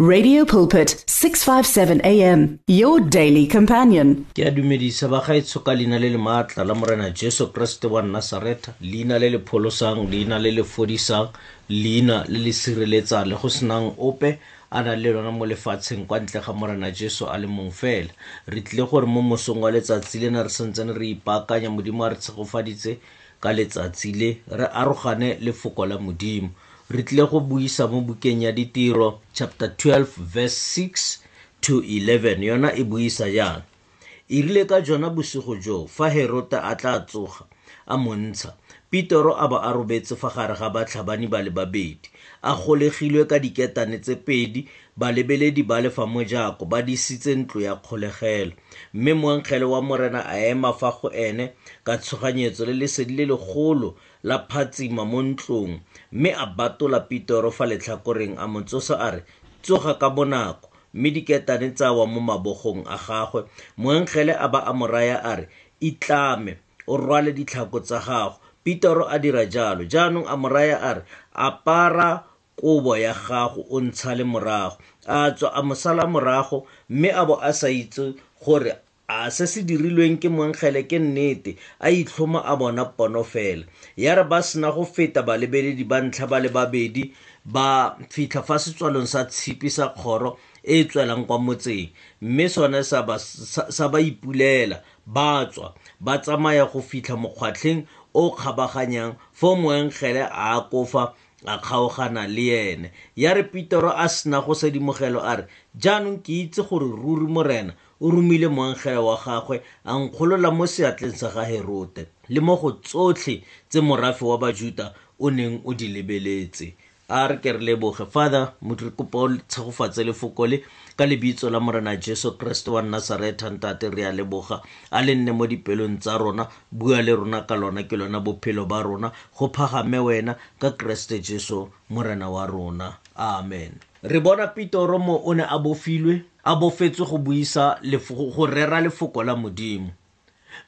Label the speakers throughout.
Speaker 1: Radio Pulpit 657 AM your daily companion.
Speaker 2: Ke a dumedisa ba gaetsho ka leina le le maatla la Morena Jesu Kriste wa Nazareta, leina le le pholosang, leina le le fodisang, leina le le sireletsang le go senang ope a na le lona mo lefatsheng kwa ntle ga morena jesu a le mong fela re tlile gore mo mosong wa letsatsi lena re santsene re ipaakanya modimo a re tshegofaditse ka letsatsi le re arogane lefoko la modimo re tlile go buisa mo bukeng ya ditiro chapter 12 verse 6 to 11 yona e buisa jang e rile ka jona bosigo joo fa herota a tla tsoga a montsha petero a ba a robetse fa gare ga batlhabani ba le babedi a golegilwe ka diketane tse pedi balebeledi ba lefa mojako ba disitse ntlo ya kgolegelo mme moankgele wa morena a ema fa go ene ka tshoganyetso le lesedi le legolo la phatsima mo ntlong mme a batola Petero fa letlhakoreng a mo tsosa a re, Tsoga ka bonako! Mme diketane tsa wa mo mabogong a gagwe. Moengele a ba a mo raya a re, Itlame, o rwale ditlhako tsa gago. Petero a dira jalo. Jaanong a mo raya a re, Apara kobo ya gago o ntsha le morago a tswa a mosala morago mme a bo a sa itse gore a se se dirilweng ke mongele ke nnete a itlhoma a bona pono fela ya re ba sena go feta balebeledi ba ntlha ba le babedi ba fitlha fa setswalong sa tshipi sa kgoro e e tswelang kwa motseng mme sone sa ba, sa, sa ba ipulela ba tswa ba tsamaya go fitlha mokgwatlheng o kgabaganyang fo moengele a kofa a kgaogana le ene ya re petero a sena go sedimogelo a re jaanong ke itse gore ruri morena o romile moangele wa gagwe a nkgolola mo seatleng sa ga herote le mo go tsotlhe tse morafe wa bajuta o neng o di lebeletse a re ke re leboge father motho re kopa o tshegofatse lefoko le ka lebitso la morena jesu kreste wa nasaretha ntate re a leboga a le nne mo dipelong tsa rona bua le rona ka lona ke lona bophelo ba rona go phagame wena ka kreste jesu morena wa rona amen re bona pitoro mo o ne a bofilwe a bofetswe go buisa go rera lefoko la modimo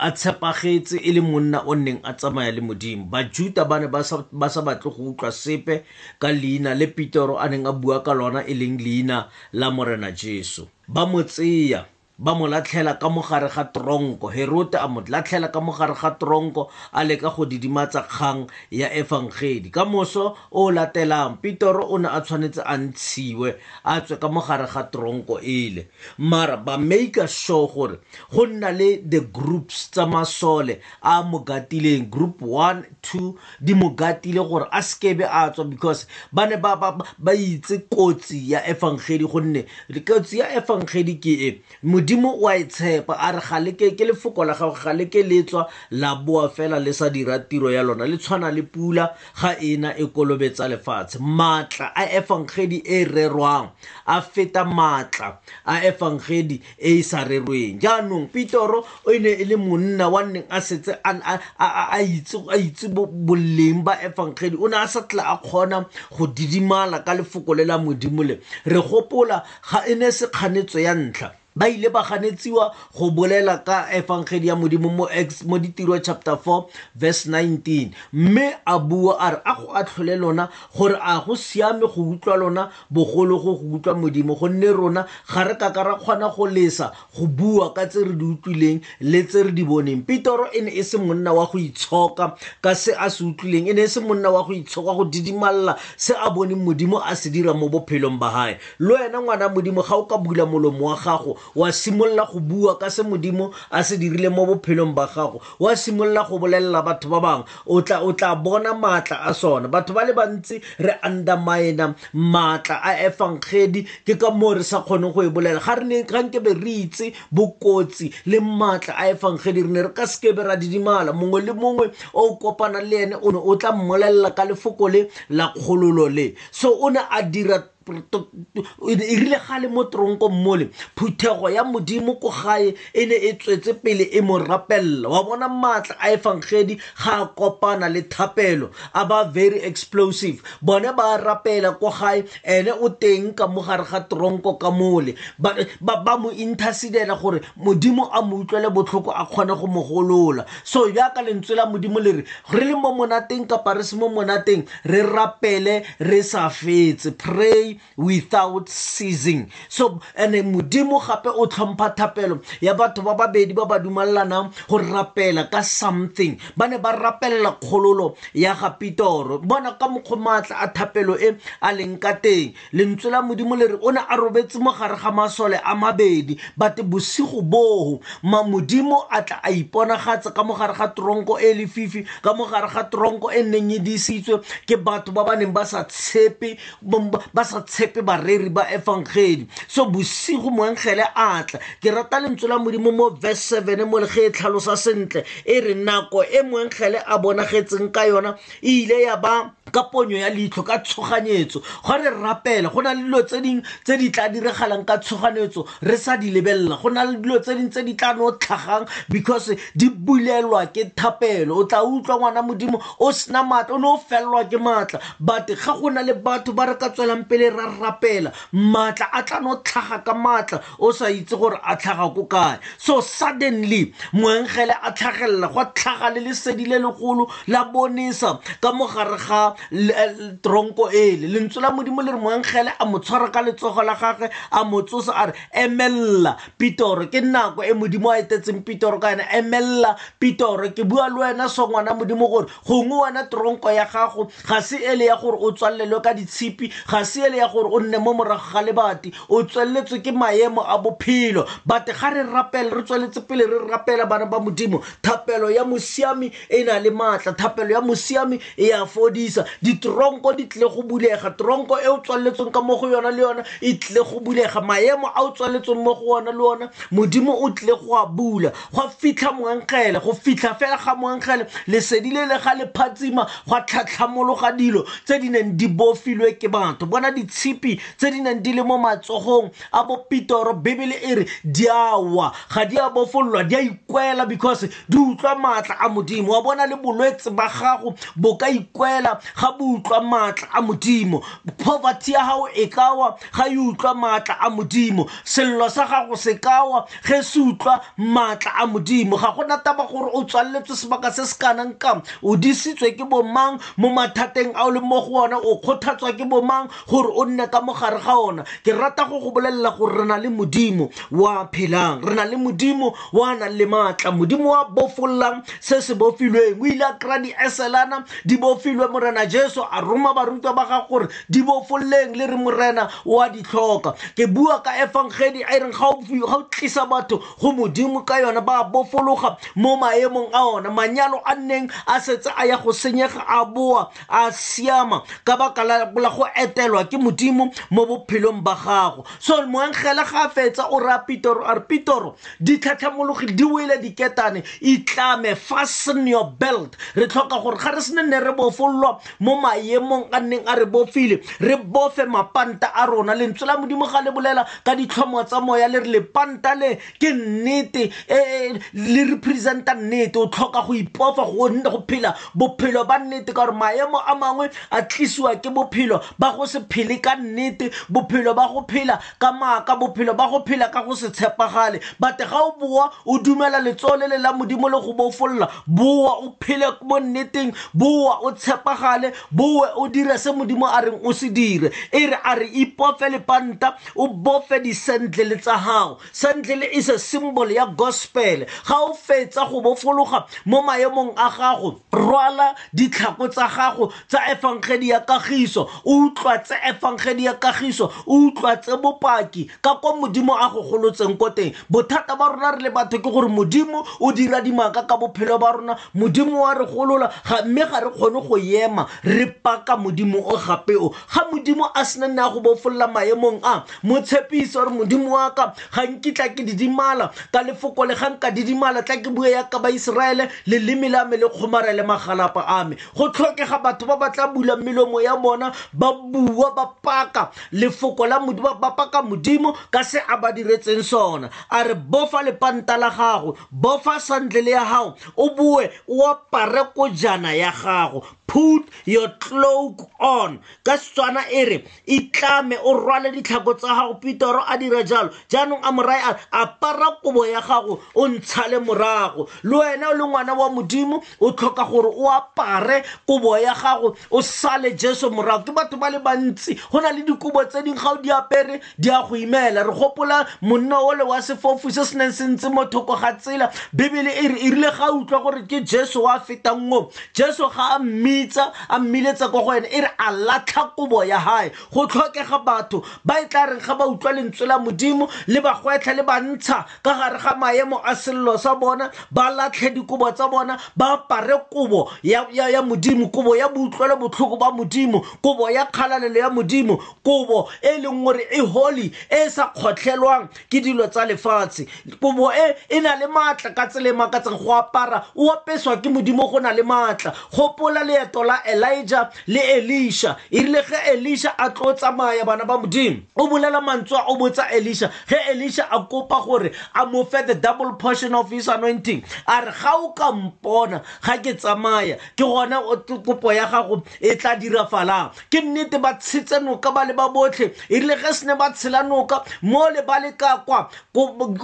Speaker 2: a tshepagetse e le monna o neng a tsamaya le modimo bajuta ba ne ba sa batle go utlwa sepe ka leina le petero a neng a bua ka lona e leng leina la morena jesu ba mo tseya ba mo latlhela ka mogare ga tronko herote a mo latlhela ka mogare ga tronko a leka go didimatsa kgang ya efangedi ka moso o latelang petero o ne a tshwanetse a ntshiwe a tswe ka mogare ga tronko ele mara ba maker sure gore go nna le the groups tsa masole a mo gatileng group one two di mo gatile gore a sekebe a tswa because ba ne ba, ba, ba itse kotsi ya efangedi gonne kotsi ya efangedi ke e modimo o a e tshepa a re galeke ke lefoko la gago galeke le tswa la boa fela le sa dira tiro ya lona le tshwana le pula ga ena e kolobetsa lefatshe maatla a efangedi e rerwang a feta maatla a efangedi e e sa rerweng jaanong pitoro o e ne e le monna wa nneng a setse a itse boleng ba efangedi o ne a sa tla a kgona go didimala ka lefoko le la modimo le re gopola ga e ne sekganetso ya ntlha ba ile ba ganetsiwa go bolela ka efangedi ya modimo mo ex mo ditiro chapter 4 verse 19 mme a bua a re a go atlhole lona gore a go siame go utlwa lona bogolo go go utlwa modimo gonne rona ga re ka ka ra kgona go lesa go bua ka tse re di utlwileng le tse re di boneng petoro e ne e se monna wa go itshoka ka se a se utlwileng e ne e se monna wa go itshoka go didimalela se a boneng modimo a se dira mo bophelong ba gae le wena ngwana modimo ga o ka bula molomo wa gago wa simolola go bua ka se modimo a se dirile mo bophelong ba gago wa simolola go bolelela batho ba bangwe o tla o tla bona maatla a sone batho ba le bantsi re undermina maatla a efangedi ke ka moo re sa kgone go e bolela ga re ne ga nke be re itse bokotsi le maatla a efangedi re ne re ka sekebe ra didimala mongwe le mongwe o kopana le ene o ne o tla mmolelela ka lefoko le la kgololo le so o ne a dira e rile gale mo tronko mole phuthego ya modimo ko gae e ne e tswetse pele e mo rapelela wa bona maatla a efangedi ga a kopana le thapelo a ba very explosive bone ba rapela ko gae ene o teng ka mo gare ga tronko ka mole ba mo intercedela gore modimo a mo utlwele botlhoko a kgone go mo golola so jaaka lentswe la modimo le re re le mo monateng kapa re se mo monateng re rapele re sa fetse pray without seasing so and modimo gape o tlhompha thapelo ya batho ba babedi ba ba dumalelanang go rapela ka something ba ne ba rapelela kgololo ya ga pitoro bona ka mokgwa maatla a thapelo e a leng ka teng lentswe la modimo le re o ne a robetse mo gare ga masole a mabedi bate bosigo boo ma modimo a tla a iponagatse ka mo gare ga tronko e lefifi ka mo gare ga tronko e nneng e disitswe ke batho ba ba neng ba sa tshepe ba sa tshepe bareri ba efangedi so bosigo moengele a tla ke rata lentswe la modimo mo verse seven mo le ge e tlhalosa sentle e re nako e moengele a bonagetseng ka yona e ile ya ba ka ponyo ya leitlho ka tshoganyetso go re rapela go na le dilo tse dingwe tse di tla diragalang ka tshoganyetso re sa di lebelela go na le dilo tse dingwe tse di tla no tlhagang because di bulelwa ke thapelo o tla utlwa ngwana modimo o sena maatla o ne o felelwa ke maatla but ga go na le batho ba re ka tswelang pele ra rapela maatla a tla no tlhaga ka maatla o sa itse gore a tlhaga ko kae so suddenly moengele a tlhagelela gwa tlhaga le lesedi le legolo la bonesa ka mogare ga eh, tronko ele lentswe la modimo le re moengele a mo tshwara ka letsogo la gagwe a mo tsosa a re emelela pitoro ke nako e modimo a etetseng pitoro ka ena emelela pitoro ke bua le wena so ngwana modimo gore gongwe wena tronko ya gago ga se ele ya gore o tswalelwe ka ditshipi ga se ele ya gore o nne mo morago ga lebati o tsweletswe ke maemo a bophelo but ga re rapela re tsweletse pele re rapela bana ba modimo thapelo ya mosiami e na le maatla thapelo ya mosiami e a fodisa ditronko di tle go bulega tronko e o tswaletsweng ka mo go yona le yona e tle go bulega maemo a o tswaletsweng mo go ona le ona modimo o tle go a bula gwa fitlha moankgele go fitlha fela ga moankgele lesedi le le ga le phatsima gwa tlhatlhamologa dilo tse di neng di bofilwe ke batho bona ditshipi tse di neng di le mo matsogong a bopitoro bebele e re di awa ga di a bofololwa di a ikwela because di utlwa maatla a modimo wa bona le bolwetse ba gago bo ka ikwela ga bo utlwa maatla a modimo poverty ya gago e kawa ga e utlwa maatla a modimo sello sa gago se kawa ge se utlwa maatla a modimo ga gona taba gore o tswaleletswe sebaka se se kanang kang o disitswe ke bomang mo mathateng a o le mo go one o kgothatswa ke bomang gore o nne ka mogare ga ona ke rata go go bolelela gore re na le modimo wa phelang re na le modimo wa nang le maatla modimo wa bofololang se se bofilweng o ile a kry-a di-eselana di bofilwe morena jesu a roma barutwa ba ga gore di bofololeng le re morena wa di tlhoka ke bua ka efangedi a e reng ga o tlisa batho go modimo ka yone ba bofologa mo maemong a one manyalo a nneng a setse a ya go senyega a boa a siama ka baka la go etelwa ke modimo mo bophelong ba gago so moengele ga a fetsa o raya pitoro a re pitoro di tlhatlhamologile di wele diketane itlame fasten your belt re tlhoka gore ga re sene ne re bofololwa mo maemong a nneng a re bofile re bofe mapanta a rona lentswe la modimo ga le bolela ka ditlhomo tsa moya le re lepanta le ke nnete e, e, le representa nnete o tlhoka go ipofa go nne go phela bophelo ba nnete ka gore maemo a mangwe a tlisiwa ke bophelo ba go se phele ka nnete bophelo ba go phela ka maaka bophelo ba go phela ka go se tshepagale bate ga o boa o dumela letsogo le le la modimo le go bofolola boa o phele mo nneteng boa o tshepagale boe o dire se modimo a reng o se dire e re a re ipofe lepanta o bofe disentle le tsa gago sentle le is a symbol ya gospel ga o fetsa go bofologa mo maemong a gago rwala ditlhako tsa gago tsa efangedi ya kagiso o utlwa tse efangedi ya kagiso o utlwa tse bopaki ka kwa modimo a go golotseng ko teng bothata ba rona re le batho ke gore modimo o dira dimaka ka bophelo ba rona modimo wa re golola mme ga re kgone go ema re paka modimo o gape o ga modimo a sena nne a go bofolola maemong a motshepise gore modimo wa ka ga nkitla ke didimala ka lefoko le ga nka didimala tla ke bue ya ka baiseraele leleme la me le kgomarele magalapa a me go tlhokega batho ba ba tla bulang melomo ya bona ba bua ba paka lefoko la modimo ba paka modimo ka se a ba diretseng sona a re bofa lepanta la gago bofa santle le ya gago o boe o apare kojana ya gago put your cloak on ka setswana e re itlame o rwale ditlhako tsa gago pitoro a dira jalo jaanong a morae a apara kobo ya gago o ntshale morago le wena o le ngwana wa modimo o tlhoka gore o apare kobo ya gago o sale jesu morago ke batho ba le bantsi go na le dikobo tse ding ga o di apere di a go imela re gopola monna ole wa sefofu se se neng se ntse mo thoko ga tsela bebele e re e rile ga utlwa gore ke jesu wa fetang o jesu ga a mmitsa a mmiletsa ko go ene e re a latlha kobo ya gae go tlhokega batho ba e tla reng ga ba utlwa lentswe la modimo le ba gwetlha le ba ntsha ka gare ga maemo a selelo sa bona ba latlhe dikobo tsa bona ba apare kobo ya, ya, ya modimo kobo ya boutlwelo botlhoko ba modimo kobo ya kgalalelo ya modimo kobo e leng gore e holy e sa kgotlhelwang ke dilo tsa lefatshe kobo e e na le maatla ka tsele e makatsang go apara o apeswa ke modimo go na le maatla gopola leeto la elijah le elisha e rile ge elisha a tlo tsamaya bana ba modimo o bolela mantswe a o botsa elisha ge elisha a kopa gore a mo fe the double portion of his anointing a re ga o ka mpona ga ke tsamaya ke gona kopo ya gago e tla dirafalang ke nnete ba tshetse noka ba le ba botlhe e rile ge se ne ba tshela noka mo le ba le ka kwa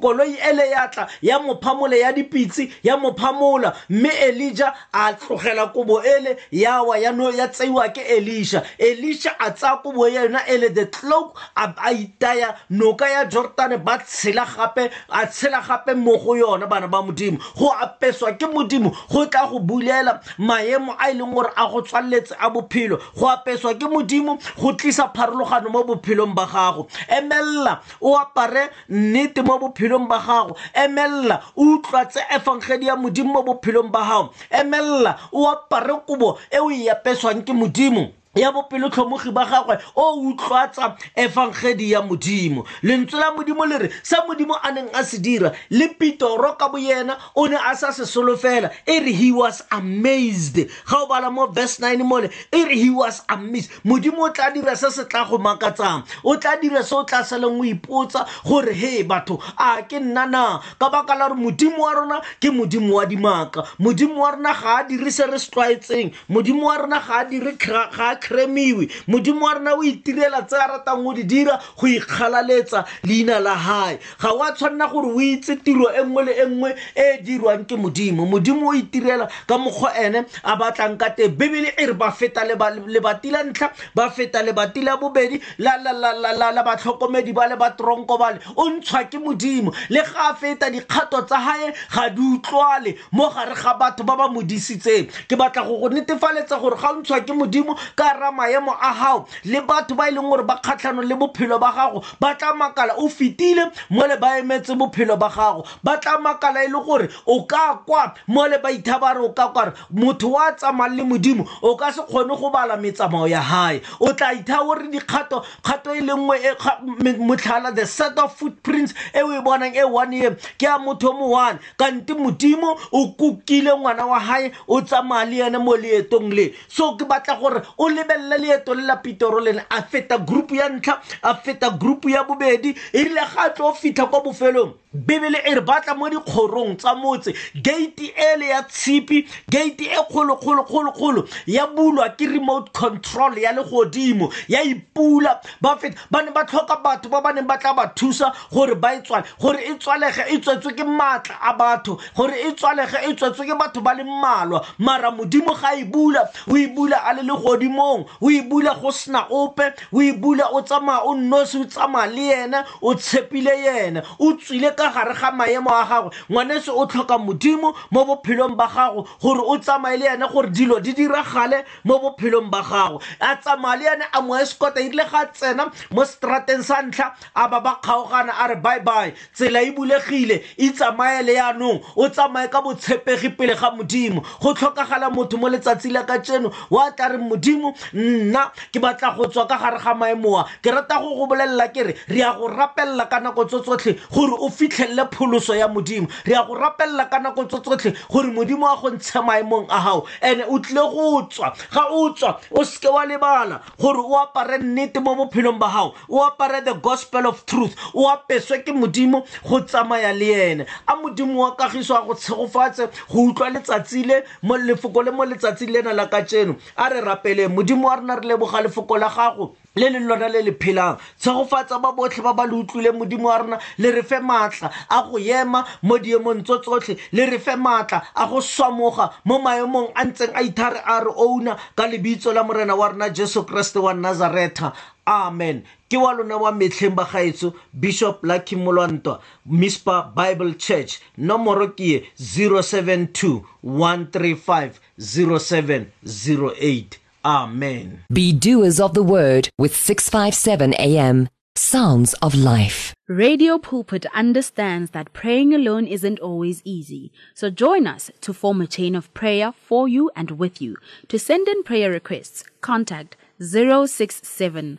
Speaker 2: koloi ele ya tla ya mophamole ya dipitse ya mophamola mme elija a tlogela kobo ele yawa ya no ya tseiwa ke elisha elisha a tsaya kobo ya yona ele the cloak a itaya noka ya jordane ba tshela gape a tshela gape mo go yona bana ba modimo go apeswa ke modimo go tla go bulela maemo a e leng gore a go tswaletse a bophelo go apeswa ke modimo go tlisa pharologano mo bophelong ba gago emelela o apare nnete mo bophelong ba gago emelela o utlwatse efangedi ya modimo mo bophelong ba gago emelela o apare kobo e o e apeswang ke modimo ya bopelotlhomogi ba gagwe o utlwatsa efangedi ya modimo lentswe la modimo le re sa modimo a neng a se dira le pitoro ka boyena o ne a sa se solofela e re he was amazed ga o bala mo verse 9 mole e re he was amazed modimo o tla dira se se tla go makatsang o tla dira se o tla saleng o ipotsa gore he batho a ke nna na ka baka la gore modimo wa rona ke modimo wa dimaka modimo wa rona ga a dirise re se tlwaetseng modimo wa rona ga a dire ga a kremiwe modimo wa rona o itirela tse a ratang o di dira go ikgalaletsa leina la gae ga wa tshwanela gore o itse tiro e nngwe le e nngwe e e dirwang ke modimo modimo o itirela ka mokgwa ene a batlang ka teng bebele e re ba feta lebati la ntlha ba feta lebati la bobedi la batlhokomedi ba le ba tronko bale o ntshwa ke modimo le ga a feta dikgato tsa gae ga di utlwale mo gare ga batho ba ba modisitseng ke batla go go netefaletsa gore ga o ntshwa ke modimo ka ra maemo a gago le batho ba e leng gore ba kgatlhano le bophelo ba gago ba tla makala o fetile mo le ba emetse bophelo ba gago ba tla makala e le gore o ka kwa mo le ba ithabare o ka kware motho wa tsamayang le modimo o ka se kgone go bala metsamao ya gae o tla itha o re dikgato kgato e le nngwe e motlhala the set of footprints e o e bonang e one e ke ya motho mo one kante modimo o kukile ngwana wa gae o tsamaya le ene mo leetong le so ke batla gore o lebelele leeto le la pitoro lene a feta group ya ntlha a feta group ya bobedi erile ga a tlo fitlha kwa bofelong bebele e re batla mo dikgorong tsa motse gate ele ya tshipi gate e kgolokgolokgolokgolo ya bulwa ke remote control ya legodimo ya ipula ba feta ba ne ba tlhoka batho ba ba neng ba tla ba thusa gore ba e tswale gore e tswalege e tswetswe ke maatla a batho gore e tswalege e tswetswe ke batho ba le mmalwa mara modimo ga e bula o e bula a le le godimong o e bula go sena ope o e bula o tsamaya o nnosi o tsamaya le ene o tshepile ene o tswile ka gare ga maemo a gagwe ngwanese o tlhoka modimo mo bophelong ba gago gore o tsamaye le ene gore dilo di diragale mo bophelong ba gago a tsamaya le ene a mo escota erile ga tsena mo strateng sa ntlha a ba ba kgaogana a re bye-bye tsela e bulegile e tsamaye le yanong o tsamaye ka botshepegi pele ga modimo go tlhokagala motho mo letsatsi la ka tseno wa tla re modimo nna ke batla go tswa ka gare ga maemoa ke rata go go bolelela ke re re ya go rapelela ka nako tso tsotlhe gore o fitlhelele pholoso ya modimo re ya go rapelela ka nako tso tsotlhe gore modimo a go ntshe maemong a gago ene o tlile go tswa ga o tswa o seke wa lebala gore o apare nnete mo bophelong ba gago o apare the gospel of truth o apeswe ke modimo go tsamaya le ene a modimo wa kagiso a go tshegofatse go utlwa letsatsi le mo lefoko le mo letsatsing lena la ka tseno a re rapeleng modimo wa rena re leboga lefoko la gago le le lona le le phelang tshegofatsa ba botlhe ba ba le utlwileng modimo wa rona le re fe maatla a go ema mo diemong tso tsotlhe le re fe maatla a go swamoga mo maemong a ntseng a ithare a re ouna ka lebitso la morena wa rona jesu kreste wa nazaretha amen ke wa lona wa metlheng ba gaetso bishop lucky molwantwa mispa bible church nomoro ke ye 072 135 0708 Amen.
Speaker 3: Be doers of the word with 657 AM. Sounds of Life.
Speaker 4: Radio Pulpit understands that praying alone isn't always easy. So join us to form a chain of prayer for you and with you. To send in prayer requests, contact 067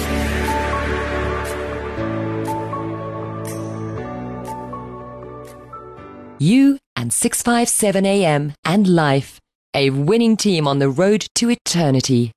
Speaker 3: You and 657 AM and Life, a winning team on the road to eternity.